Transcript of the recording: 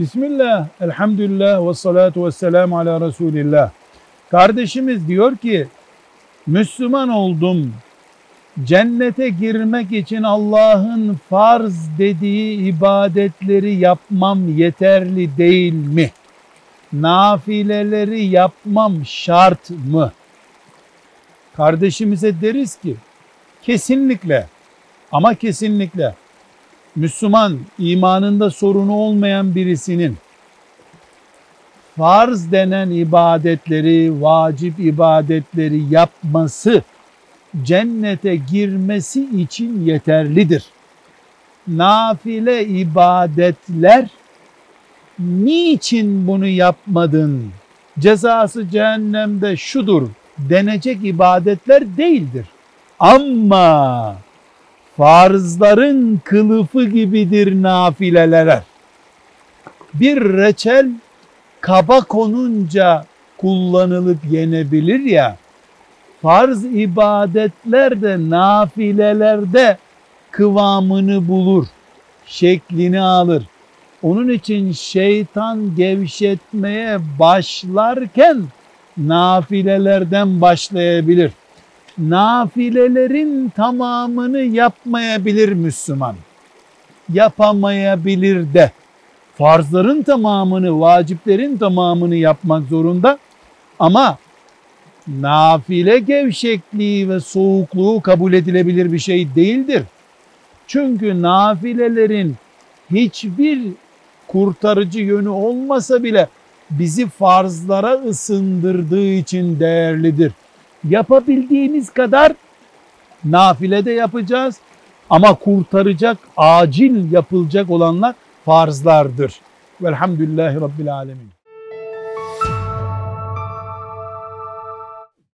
Bismillah, elhamdülillah ve salatu ve selamu ala Resulillah. Kardeşimiz diyor ki, Müslüman oldum, cennete girmek için Allah'ın farz dediği ibadetleri yapmam yeterli değil mi? Nafileleri yapmam şart mı? Kardeşimize deriz ki, kesinlikle ama kesinlikle Müslüman imanında sorunu olmayan birisinin farz denen ibadetleri, vacip ibadetleri yapması cennete girmesi için yeterlidir. Nafile ibadetler niçin bunu yapmadın? Cezası cehennemde şudur denecek ibadetler değildir. Ama farzların kılıfı gibidir nafileler. Bir reçel kaba konunca kullanılıp yenebilir ya, farz ibadetler de nafilelerde kıvamını bulur, şeklini alır. Onun için şeytan gevşetmeye başlarken nafilelerden başlayabilir nafilelerin tamamını yapmayabilir Müslüman. Yapamayabilir de. Farzların tamamını, vaciplerin tamamını yapmak zorunda. Ama nafile gevşekliği ve soğukluğu kabul edilebilir bir şey değildir. Çünkü nafilelerin hiçbir kurtarıcı yönü olmasa bile bizi farzlara ısındırdığı için değerlidir yapabildiğimiz kadar nafile de yapacağız. Ama kurtaracak, acil yapılacak olanlar farzlardır. Velhamdülillahi Rabbil Alemin.